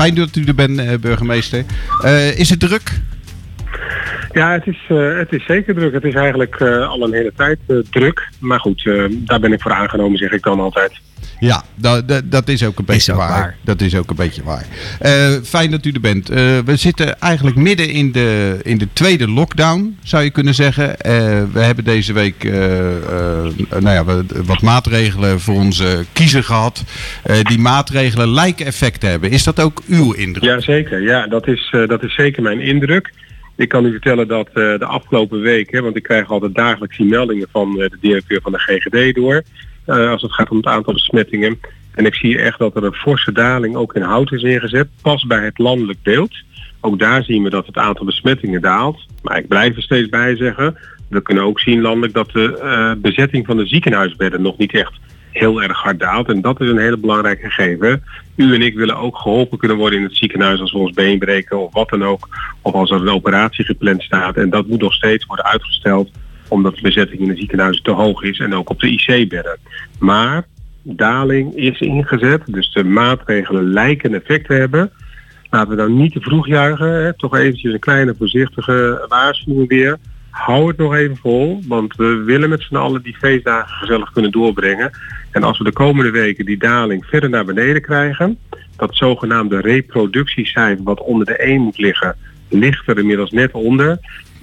fijn dat u er bent, burgemeester. is het druk? Ja, het is, het is zeker druk. Het is eigenlijk al een hele tijd druk. Maar goed, daar ben ik voor aangenomen, zeg ik dan altijd. Ja, dat, dat, dat is ook een beetje waar. Dat is ook een beetje waar. Uh, fijn dat u er bent. Uh, we zitten eigenlijk midden in de, in de tweede lockdown, zou je kunnen zeggen. Uh, we hebben deze week nou ja, wat maatregelen voor onze kiezer gehad. die maatregelen lijken effect te hebben. Is dat ook uw indruk? Jazeker, ja, dat is, dat is zeker mijn indruk. Ik kan u vertellen dat de afgelopen week, hè, want ik krijg altijd dagelijks die meldingen van de directeur van de GGD door als het gaat om het aantal besmettingen. En ik zie echt dat er een forse daling ook in hout is ingezet, pas bij het landelijk beeld. Ook daar zien we dat het aantal besmettingen daalt. Maar ik blijf er steeds bij zeggen, we kunnen ook zien landelijk dat de uh, bezetting van de ziekenhuisbedden nog niet echt heel erg hard daalt. En dat is een hele belangrijke gegeven. U en ik willen ook geholpen kunnen worden in het ziekenhuis als we ons been breken of wat dan ook. Of als er een operatie gepland staat. En dat moet nog steeds worden uitgesteld omdat de bezetting in de ziekenhuizen te hoog is en ook op de IC-bedden. Maar daling is ingezet, dus de maatregelen lijken effect te hebben. Laten we dan niet te vroeg juichen, hè. toch eventjes een kleine voorzichtige waarschuwing weer. Hou het nog even vol, want we willen met z'n allen die feestdagen gezellig kunnen doorbrengen. En als we de komende weken die daling verder naar beneden krijgen, dat zogenaamde reproductiecijfer wat onder de 1 moet liggen, ligt er inmiddels net onder.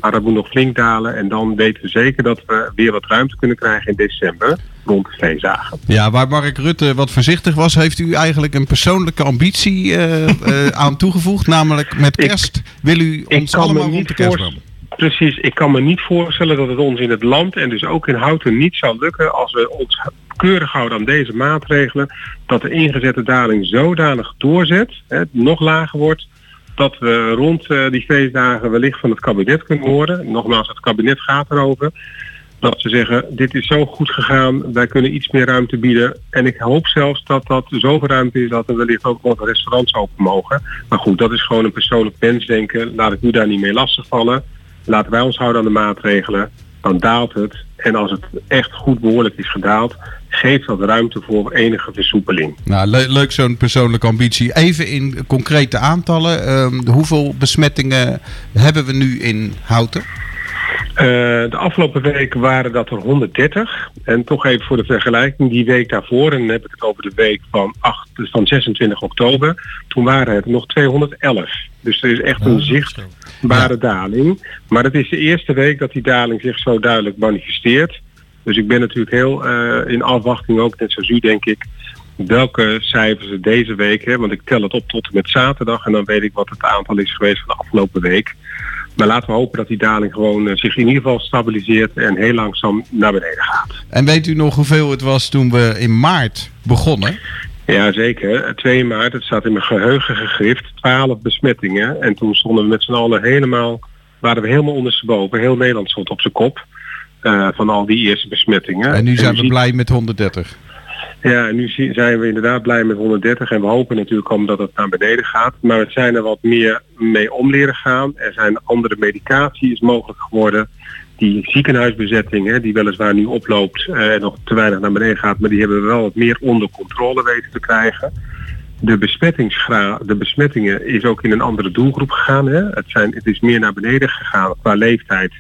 Maar dat moet nog flink dalen. En dan weten we zeker dat we weer wat ruimte kunnen krijgen in december rond de feestdagen. Ja, waar Mark Rutte wat voorzichtig was, heeft u eigenlijk een persoonlijke ambitie uh, uh, aan toegevoegd. Namelijk met kerst wil u ons allemaal rond de kerst Precies, ik kan me niet voorstellen dat het ons in het land en dus ook in Houten niet zou lukken als we ons keurig houden aan deze maatregelen, dat de ingezette daling zodanig doorzet, hè, nog lager wordt, dat we rond uh, die feestdagen wellicht van het kabinet kunnen horen. Nogmaals, het kabinet gaat erover. Dat ze zeggen, dit is zo goed gegaan, wij kunnen iets meer ruimte bieden. En ik hoop zelfs dat dat zoveel ruimte is dat er wellicht ook nog restaurants open mogen. Maar goed, dat is gewoon een persoonlijk wensdenken. Laat ik u daar niet mee lastigvallen. Laten wij ons houden aan de maatregelen. Dan daalt het. En als het echt goed behoorlijk is gedaald, geeft dat ruimte voor enige versoepeling. Nou, leuk zo'n persoonlijke ambitie. Even in concrete aantallen. Ehm, hoeveel besmettingen hebben we nu in Houten? Uh, de afgelopen week waren dat er 130. En toch even voor de vergelijking, die week daarvoor, en dan heb ik het over de week van, 8, van 26 oktober, toen waren het nog 211. Dus er is echt een zichtbare daling. Maar het is de eerste week dat die daling zich zo duidelijk manifesteert. Dus ik ben natuurlijk heel uh, in afwachting ook, net zoals u denk ik, welke cijfers er deze week hebben. Want ik tel het op tot en met zaterdag en dan weet ik wat het aantal is geweest van de afgelopen week. Maar laten we hopen dat die daling gewoon uh, zich in ieder geval stabiliseert en heel langzaam naar beneden gaat. En weet u nog hoeveel het was toen we in maart begonnen? Ja, zeker. 2 maart, het staat in mijn geheugen gegrift, 12 besmettingen. En toen stonden we met z'n allen helemaal, waren we helemaal ondersteboven. Heel Nederland stond op zijn kop. Uh, van al die eerste besmettingen. En nu zijn we blij met 130. Ja, nu zijn we inderdaad blij met 130 en we hopen natuurlijk omdat het naar beneden gaat. Maar we zijn er wat meer mee om leren gaan. Er zijn andere medicatie is mogelijk geworden. Die ziekenhuisbezetting, hè, die weliswaar nu oploopt en uh, nog te weinig naar beneden gaat, maar die hebben we wel wat meer onder controle weten te krijgen. De, besmettingsgraad, de besmettingen is ook in een andere doelgroep gegaan. Hè. Het, zijn, het is meer naar beneden gegaan qua leeftijd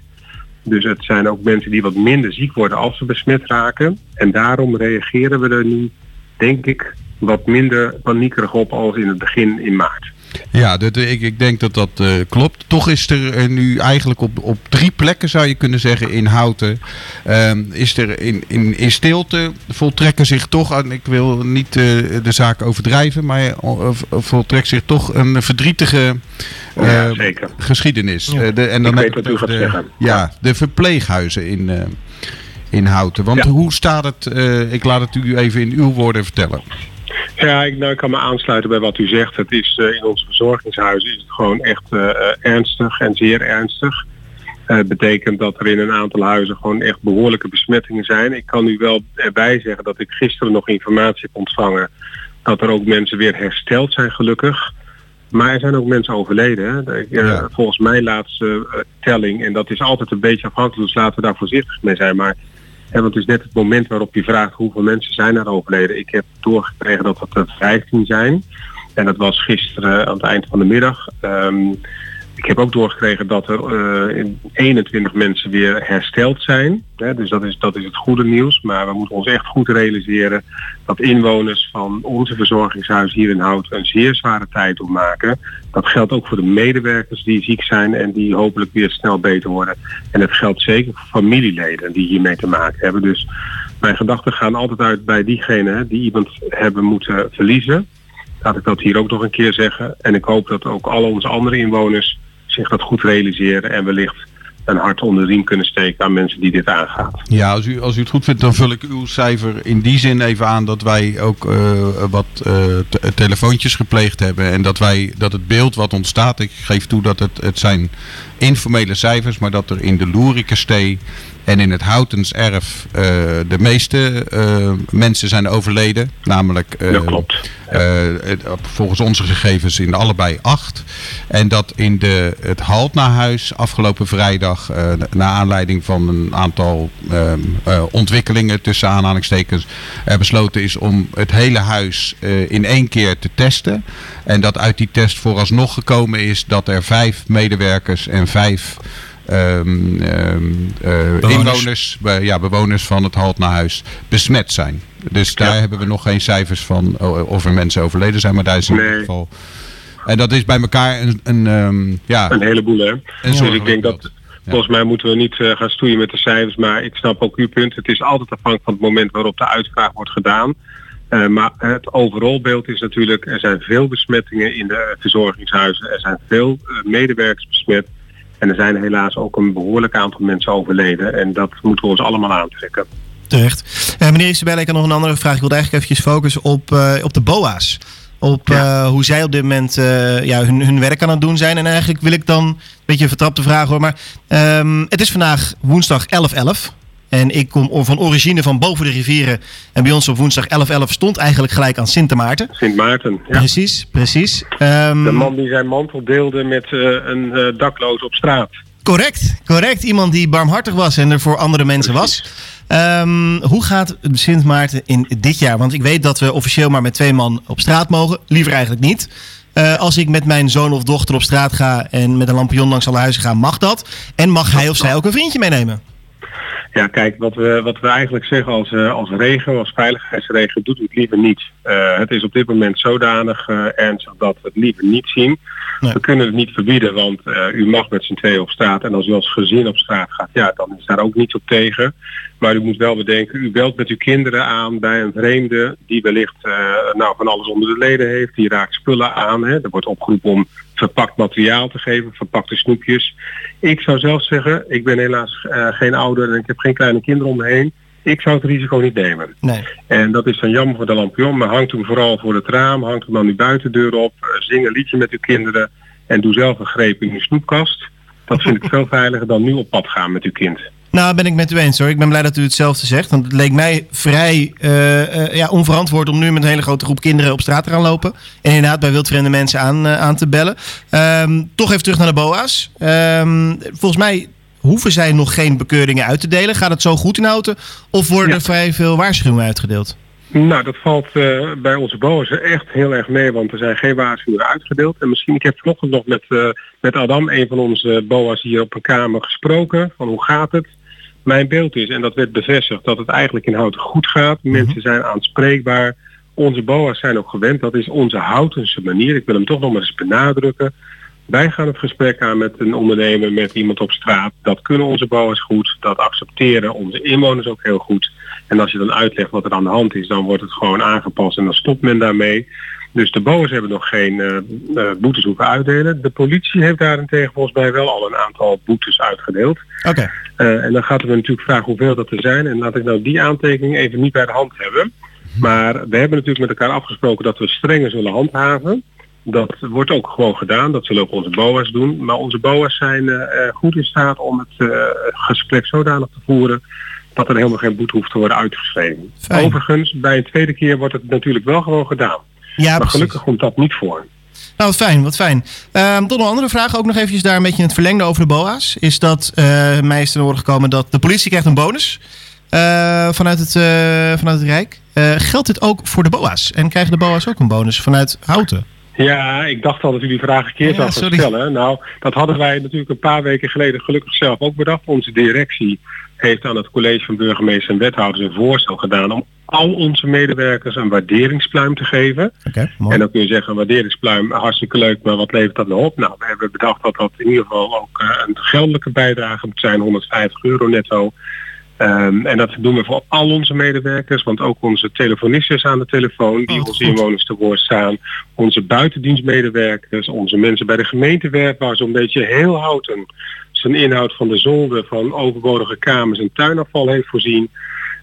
dus het zijn ook mensen die wat minder ziek worden als ze besmet raken. En daarom reageren we er nu, denk ik, wat minder paniekerig op als in het begin in maart. Ja, dat, ik, ik denk dat dat uh, klopt. Toch is er nu eigenlijk op, op drie plekken, zou je kunnen zeggen, in Houten. Uh, is er in, in, in stilte voltrekken zich toch, en ik wil niet uh, de zaak overdrijven, maar uh, voltrekt zich toch een verdrietige ja, zeker. geschiedenis. Ja. de, en dan ik weet wat u gaat de, zeggen. Ja, de verpleeghuizen in, in Houten. Want ja. hoe staat het, ik laat het u even in uw woorden vertellen. Ja, ik, nou, ik kan me aansluiten bij wat u zegt. Het is uh, in onze verzorgingshuizen is het gewoon echt uh, ernstig en zeer ernstig. Uh, betekent dat er in een aantal huizen gewoon echt behoorlijke besmettingen zijn. Ik kan u wel erbij zeggen dat ik gisteren nog informatie heb ontvangen dat er ook mensen weer hersteld zijn gelukkig. Maar er zijn ook mensen overleden. Hè? Ja. Volgens mij laatste telling, en dat is altijd een beetje afhankelijk, dus laten we daar voorzichtig mee zijn. Maar en want het is net het moment waarop je vraagt hoeveel mensen zijn er overleden. Ik heb doorgekregen dat dat er 15 zijn. En dat was gisteren aan het eind van de middag. Ehm, ik heb ook doorgekregen dat er uh, 21 mensen weer hersteld zijn. dus dat is, dat is het goede nieuws. Maar we moeten ons echt goed realiseren dat inwoners van onze verzorgingshuis hier in Hout een zeer zware tijd doormaken. Dat geldt ook voor de medewerkers die ziek zijn en die hopelijk weer snel beter worden. En het geldt zeker voor familieleden die hiermee te maken hebben. Dus mijn gedachten gaan altijd uit bij diegenen die iemand hebben moeten verliezen. Laat ik dat hier ook nog een keer zeggen. En ik hoop dat ook al onze andere inwoners zich dat goed realiseren en wellicht een hart onder de riem kunnen steken aan mensen die dit aangaat. Ja, als u, als u het goed vindt, dan vul ik uw cijfer in die zin even aan dat wij ook uh, wat uh, telefoontjes gepleegd hebben. En dat wij dat het beeld wat ontstaat, ik geef toe dat het, het zijn informele cijfers, maar dat er in de Loerikenstee en in het Houtens erf uh, de meeste uh, mensen zijn overleden. Namelijk uh, dat klopt. volgens onze gegevens in allebei acht. En dat in de, het Haltnahuis afgelopen vrijdag, na aanleiding van een aantal ontwikkelingen tussen aanhalingstekens, er besloten is om het hele huis in één keer te testen. En dat uit die test vooralsnog gekomen is dat er vijf medewerkers en vijf um, um, uh, inwoners, be, ja, bewoners van het Haltnahuis besmet zijn. Dus daar ja. hebben we nog geen cijfers van of er mensen overleden zijn, maar daar is in nee. ieder geval. En dat is bij elkaar een, een um, ja, een heleboel hè. dus ik denk dat Volgens mij moeten we niet uh, gaan stoeien met de cijfers, maar ik snap ook uw punt. Het is altijd afhankelijk van het moment waarop de uitvraag wordt gedaan. Uh, maar het overalbeeld is natuurlijk, er zijn veel besmettingen in de verzorgingshuizen. Er zijn veel uh, medewerkers besmet. En er zijn helaas ook een behoorlijk aantal mensen overleden. En dat moeten we ons allemaal aantrekken. Terecht. Uh, meneer Isabelle, ik heb nog een andere vraag. Ik wilde eigenlijk eventjes focussen op, uh, op de BOA's. Op ja. uh, hoe zij op dit moment ja, hun, hun werk aan het doen zijn. En eigenlijk wil ik dan een beetje een vertrapte vraag hoor. Maar um, het is vandaag woensdag 11-11. En ik kom van origine van boven de rivieren. En bij ons op woensdag 11-11 stond eigenlijk gelijk aan Sint Maarten. Sint Maarten, ja. Precies, precies. Um, de man die zijn mantel deelde met uh, een uh, dakloos op straat. Correct, correct. Iemand die barmhartig was en er voor andere mensen was. Um, hoe gaat Sint Maarten in dit jaar? Want ik weet dat we officieel maar met twee man op straat mogen. Liever eigenlijk niet. Uh, als ik met mijn zoon of dochter op straat ga en met een lampion langs alle huizen ga, mag dat. En mag hij of zij ook een vriendje meenemen? Ja, kijk, wat we, wat we eigenlijk zeggen als, uh, als regio, als veiligheidsregio, doet het liever niet. Uh, het is op dit moment zodanig uh, ernstig dat we het liever niet zien. Nee. We kunnen het niet verbieden, want u mag met z'n tweeën op straat. En als u als gezin op straat gaat, ja, dan is daar ook niets op tegen. Maar u moet wel bedenken, u belt met uw kinderen aan bij een vreemde die wellicht nou, van alles onder de leden heeft. Die raakt spullen aan. Hè. Er wordt opgeroepen om verpakt materiaal te geven, verpakte snoepjes. Ik zou zelf zeggen, ik ben helaas uh, geen ouder en ik heb geen kleine kinderen om me heen. Ik zou het risico niet nemen. Nee. En dat is dan jammer voor de lampion, maar hangt hem vooral voor het raam, hangt hem dan uw buitendeur op, uh, zing een liedje met uw kinderen en doe zelf een greep in uw snoepkast. Dat vind ik veel veiliger dan nu op pad gaan met uw kind. Nou, ben ik met u eens hoor. Ik ben blij dat u hetzelfde zegt. Want het leek mij vrij uh, uh, ja, onverantwoord om nu met een hele grote groep kinderen op straat te gaan lopen. En inderdaad bij wildvreemde mensen aan, uh, aan te bellen. Um, toch even terug naar de BOA's. Um, volgens mij hoeven zij nog geen bekeuringen uit te delen. Gaat het zo goed in Houten? Of worden ja. er vrij veel waarschuwingen uitgedeeld? Nou, dat valt uh, bij onze BOA's echt heel erg mee, want er zijn geen waarschuwingen uitgedeeld. En misschien, ik heb vanochtend nog met, met Adam, een van onze BOA's hier op een kamer gesproken, van hoe gaat het? Mijn beeld is, en dat werd bevestigd, dat het eigenlijk in Houten goed gaat. Mm -hmm. Mensen zijn aanspreekbaar. Onze BOA's zijn ook gewend. Dat is onze Houtense manier. Ik wil hem toch nog maar eens benadrukken. Wij gaan het gesprek aan met een ondernemer, met iemand op straat. Dat kunnen onze BOA's goed. Dat accepteren onze inwoners ook heel goed. En als je dan uitlegt wat er aan de hand is, dan wordt het gewoon aangepast en dan stopt men daarmee. Dus de BOA's hebben nog geen uh, uh, boetes hoeven uitdelen. De politie heeft daarentegen volgens mij wel al een aantal boetes uitgedeeld. Okay. Uh, en dan gaat we natuurlijk vragen hoeveel dat er zijn. En laat ik nou die aantekening even niet bij de hand hebben. Maar we hebben natuurlijk met elkaar afgesproken dat we strenger zullen handhaven. Dat wordt ook gewoon gedaan. Dat zullen ook onze BOA's doen. Maar onze BOA's zijn uh, goed in staat om het gesprek zodanig te voeren dat er helemaal geen boete hoeft te worden uitgeschreven. Fijn. Overigens, bij een tweede keer wordt het natuurlijk wel gewoon gedaan. Ja, maar precies. gelukkig komt dat niet voor. Nou, wat fijn, wat fijn. Uh, tot een andere vraag, ook nog eventjes daar een beetje in het verlengde over de BOA's. Is dat uh, mij is te horen gekomen dat de politie krijgt een bonus uh, vanuit, het, vanuit het Rijk. geldt dit ook voor de BOA's? En krijgen de BOA's ook een bonus vanuit Houten? Ja, ik dacht al dat u die vraag een keer zou stellen. Nou, dat hadden wij natuurlijk een paar weken geleden gelukkig zelf ook bedacht. Onze directie heeft aan het college van burgemeester en wethouders een voorstel gedaan om al onze medewerkers een waarderingspluim te geven. en dan kun je zeggen, een waarderingspluim, hartstikke leuk, maar wat levert dat nou op? Nou, we hebben bedacht dat dat in ieder geval ook uh, een geldelijke bijdrage moet zijn, 150 euro netto. Um, en dat doen we voor al onze medewerkers, want ook onze telefonisten aan de telefoon die oh, onze inwoners te woord staan. Onze buitendienstmedewerkers, onze mensen bij de gemeente waar zo'n beetje heel houten zijn inhoud van de zolder van overbodige kamers en tuinafval heeft voorzien.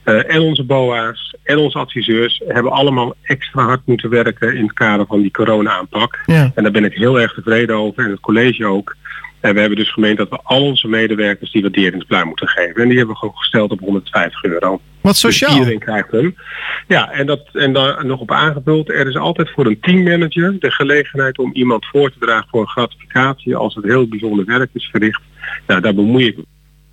Uh, en onze BOA's en onze adviseurs hebben allemaal extra hard moeten werken in het kader van die corona-aanpak. Ja. En daar ben ik heel erg tevreden over en het college ook. En we hebben dus gemeend dat we al onze medewerkers die waarderingspluim moeten geven. En die hebben we gewoon gesteld op 150 euro. Wat sociaal. Dus iedereen krijgt hem. Ja, en, dat, en daar nog op aangevuld. Er is altijd voor een teammanager de gelegenheid om iemand voor te dragen voor een gratificatie als het heel bijzonder werk is verricht. Nou, daar bemoei ik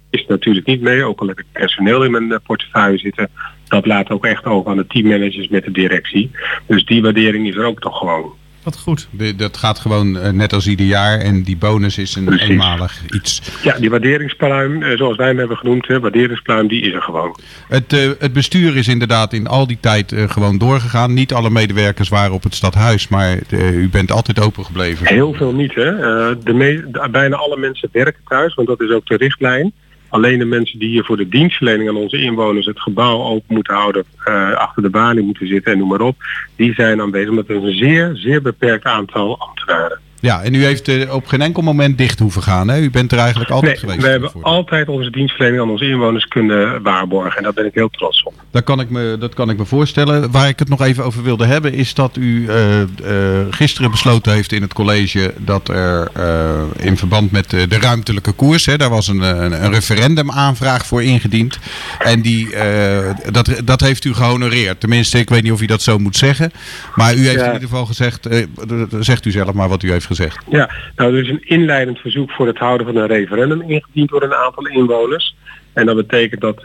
is natuurlijk niet mee, ook al heb ik personeel in mijn eh, portefeuille zitten. Dat laat ook echt over aan de teammanagers met de directie. Dus die waardering is er ook toch gewoon. Wat goed. dat gaat gewoon uh, net als ieder jaar en die bonus is een eenmalig iets. Ja, die waarderingspluim, uh, zoals wij hem hebben genoemd, hè, waarderingspluim, die is er gewoon. Het, uh, het bestuur is inderdaad in al die tijd gewoon doorgegaan. Niet alle medewerkers waren op het stadhuis, maar u bent altijd open gebleven. Heel veel niet, hè. De, de bijna alle mensen werken thuis, want dat is ook de richtlijn. Alleen de mensen die hier voor de dienstverlening aan onze inwoners het gebouw open moeten houden, uh, achter de balie moeten zitten en noem maar op, die zijn aanwezig met een zeer, zeer beperkt aantal ambtenaren. Ja, en u heeft uh, op geen enkel moment dicht hoeven gaan. Hè? U bent er eigenlijk altijd nee, geweest. We hebben altijd onze dienstverlening aan onze inwoners kunnen waarborgen. En daar ben ik heel trots op. Dat kan ik me, dat kan ik me voorstellen. Waar ik het nog even over wilde hebben, is dat u uh, uh, gisteren besloten heeft in het college dat er in verband met de ruimtelijke koers, hè, daar was een, een, een referendumaanvraag voor ingediend. En die, dat, dat heeft u gehonoreerd. Tenminste, ik weet niet of u dat zo moet zeggen. Maar u heeft in ieder geval gezegd, zegt u zelf maar wat u heeft gezegd. Ja, nou er is een inleidend verzoek voor het houden van een referendum ingediend door een aantal inwoners. En dat betekent dat uh,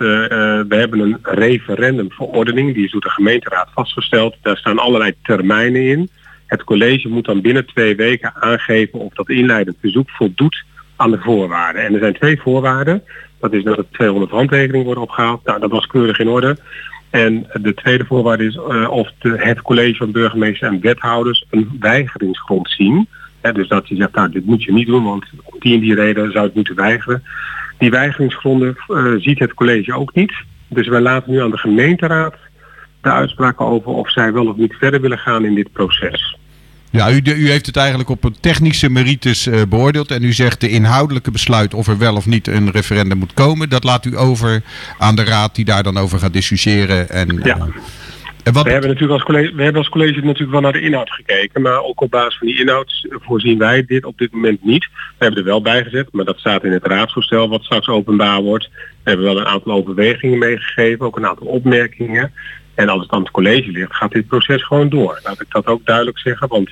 we hebben een referendumverordening, die is door de gemeenteraad vastgesteld. Daar staan allerlei termijnen in. Het college moet dan binnen twee weken aangeven of dat inleidend verzoek voldoet aan de voorwaarden. En er zijn twee voorwaarden. Dat is dat er 200 handtekeningen worden opgehaald. Nou, dat was keurig in orde. En de tweede voorwaarde is uh, of het college van burgemeester en wethouders een weigeringsgrond zien dus dat je zegt, nou dit moet je niet doen, want om die en die reden zou het moeten weigeren. Die weigeringsgronden uh, ziet het college ook niet. Dus wij laten nu aan de gemeenteraad de uitspraken over of zij wel of niet verder willen gaan in dit proces. Ja, u, u heeft het eigenlijk op een technische merites uh, beoordeeld. En u zegt de inhoudelijke besluit of er wel of niet een referendum moet komen. Dat laat u over aan de raad die daar dan over gaat discussiëren. En, ja. Uh, we, hebben natuurlijk als college, we hebben als college natuurlijk wel naar de inhoud gekeken, maar ook op basis van die inhoud voorzien wij dit op dit moment niet. We hebben er wel bij gezet, maar dat staat in het raadsvoorstel wat straks openbaar wordt. We hebben wel een aantal overwegingen meegegeven, ook een aantal opmerkingen. En als het aan het college ligt, gaat dit proces gewoon door. Laat ik dat ook duidelijk zeggen, want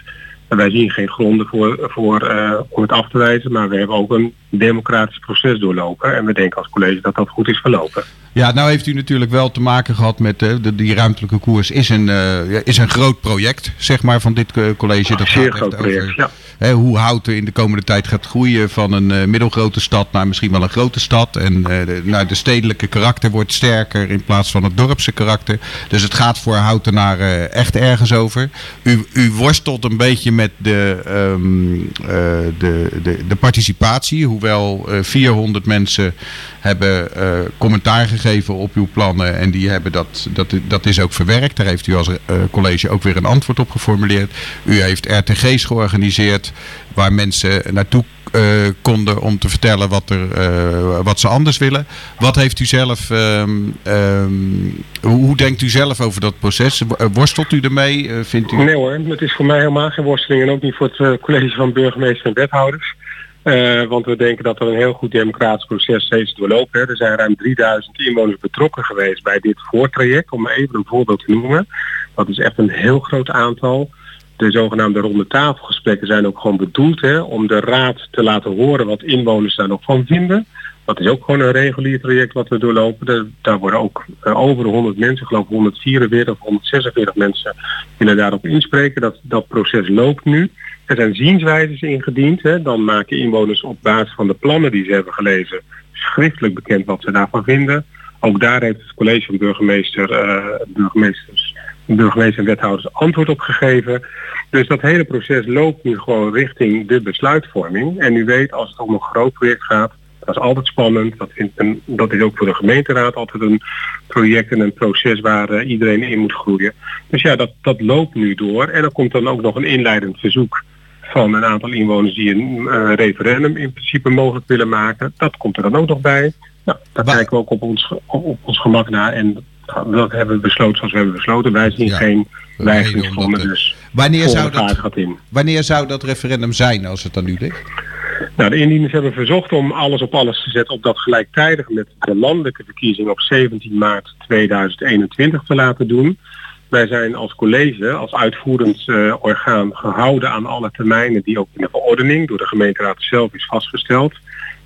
wij zien geen gronden voor, voor uh, om het af te wijzen, maar we hebben ook een democratisch proces doorlopen. En we denken als college dat dat goed is verlopen. Ja, nou heeft u natuurlijk wel te maken gehad met uh, de, die ruimtelijke koers. Is een, uh, is een groot project, zeg maar, van dit college. Dat Zeer gaat groot project, over, ja. hè, hoe Houten in de komende tijd gaat groeien van een middelgrote stad naar misschien wel een grote stad. En de, nou, de stedelijke karakter wordt sterker in plaats van het dorpse karakter. Dus het gaat voor Houtenaren echt ergens over. U, u worstelt een beetje met de, um, de, de, de participatie. Hoe hoewel 400 eh, mensen hebben uh, commentaar gegeven op uw plannen en die hebben dat, dat, dat is ook verwerkt. Daar heeft u als uh, college ook weer een antwoord op geformuleerd. U heeft RTG's georganiseerd waar mensen naartoe uh, konden om te vertellen wat, er, wat ze anders willen. Wat heeft u zelf, um, um, hoe denkt u zelf over dat proces? Worstelt u ermee? vindt u... Nee hoor, het is voor mij helemaal geen worsteling en ook niet voor het college van burgemeester en wethouders. Uh, want we denken dat er een heel goed democratisch proces steeds doorlopen. Hè. Er zijn ruim 3000 inwoners betrokken geweest bij dit voortraject, om even een voorbeeld te noemen. Dat is echt een heel groot aantal. De zogenaamde ronde tafelgesprekken zijn ook gewoon bedoeld hè, om de raad te laten horen wat inwoners daar nog van vinden. Dat is ook gewoon een regulier traject wat we doorlopen. daar worden ook over de 100 mensen, geloof ik 144 of 146 mensen, willen daarop inspreken. Dat, dat proces loopt nu. Er zijn zienswijzes ingediend. Hè. Dan maken inwoners op basis van de plannen die ze hebben gelezen schriftelijk bekend wat ze daarvan vinden. Ook daar heeft het college van burgemeester, uh, burgemeesters, burgemeester en wethouders antwoord op gegeven. Dus dat hele proces loopt nu gewoon richting de besluitvorming. En u weet, als het om een groot project gaat, dat is altijd spannend. Dat, vindt een, dat is ook voor de gemeenteraad altijd een project en een proces waar uh, iedereen in moet groeien. Dus ja, dat, dat loopt nu door. En er komt dan ook nog een inleidend verzoek van een aantal inwoners die een uh, referendum in principe mogelijk willen maken. Dat komt er dan ook nog bij. Nou, daar kijken we ook op ons, op, ons gemak naar. En nou, dat hebben we besloten zoals we hebben besloten. Wij zien geen wijzigingsgronden. Dus wanneer zou, dat, wanneer zou dat referendum zijn als het dan nu ligt? Nou, de indieners hebben verzocht om alles op alles te zetten op dat gelijktijdig met de landelijke verkiezing op 17 maart 2021 te laten doen. Wij zijn als college, als uitvoerend uh, orgaan gehouden aan alle termijnen die ook in de verordening door de gemeenteraad zelf is vastgesteld.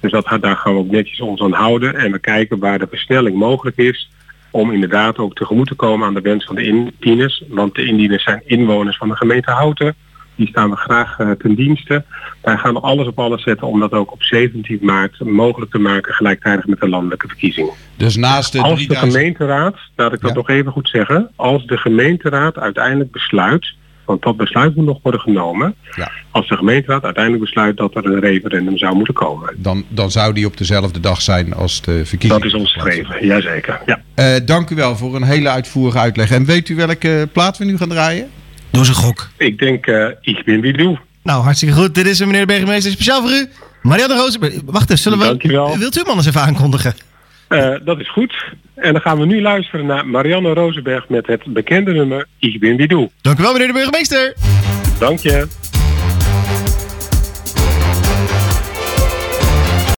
Dus dat, daar gaan we ook netjes ons aan houden en we kijken waar de versnelling mogelijk is om inderdaad ook tegemoet te komen aan de wens van de indieners. Want de indieners zijn inwoners van de gemeente Houten. Die staan we graag uh, ten dienste. Wij gaan alles op alles zetten om dat ook op 17 maart mogelijk te maken gelijktijdig met de landelijke verkiezingen. Dus naast de Als de gemeenteraad, laat ik dat nog even goed zeggen, als de gemeenteraad uiteindelijk besluit, want dat besluit moet nog worden genomen, ja. als de gemeenteraad uiteindelijk besluit dat er een referendum zou moeten komen. Dan, dan zou die op dezelfde dag zijn als de verkiezingen. Dat is ons streven, jazeker. Ja. Uh, dank u wel voor een hele uitvoerige uitleg. En weet u welke plaat we nu gaan draaien? Doe eens een gok. Ik denk, uh, ik ben wie doe. Nou, hartstikke goed. Dit is meneer de burgemeester speciaal voor u. Marianne Rozenberg. Wacht eens, zullen we... Dankjewel. Wilt u hem anders even aankondigen? Uh, dat is goed. En dan gaan we nu luisteren naar Marianne Rozenberg met het bekende nummer Ik ben wie doe. Dank u wel, meneer de burgemeester. Dank je.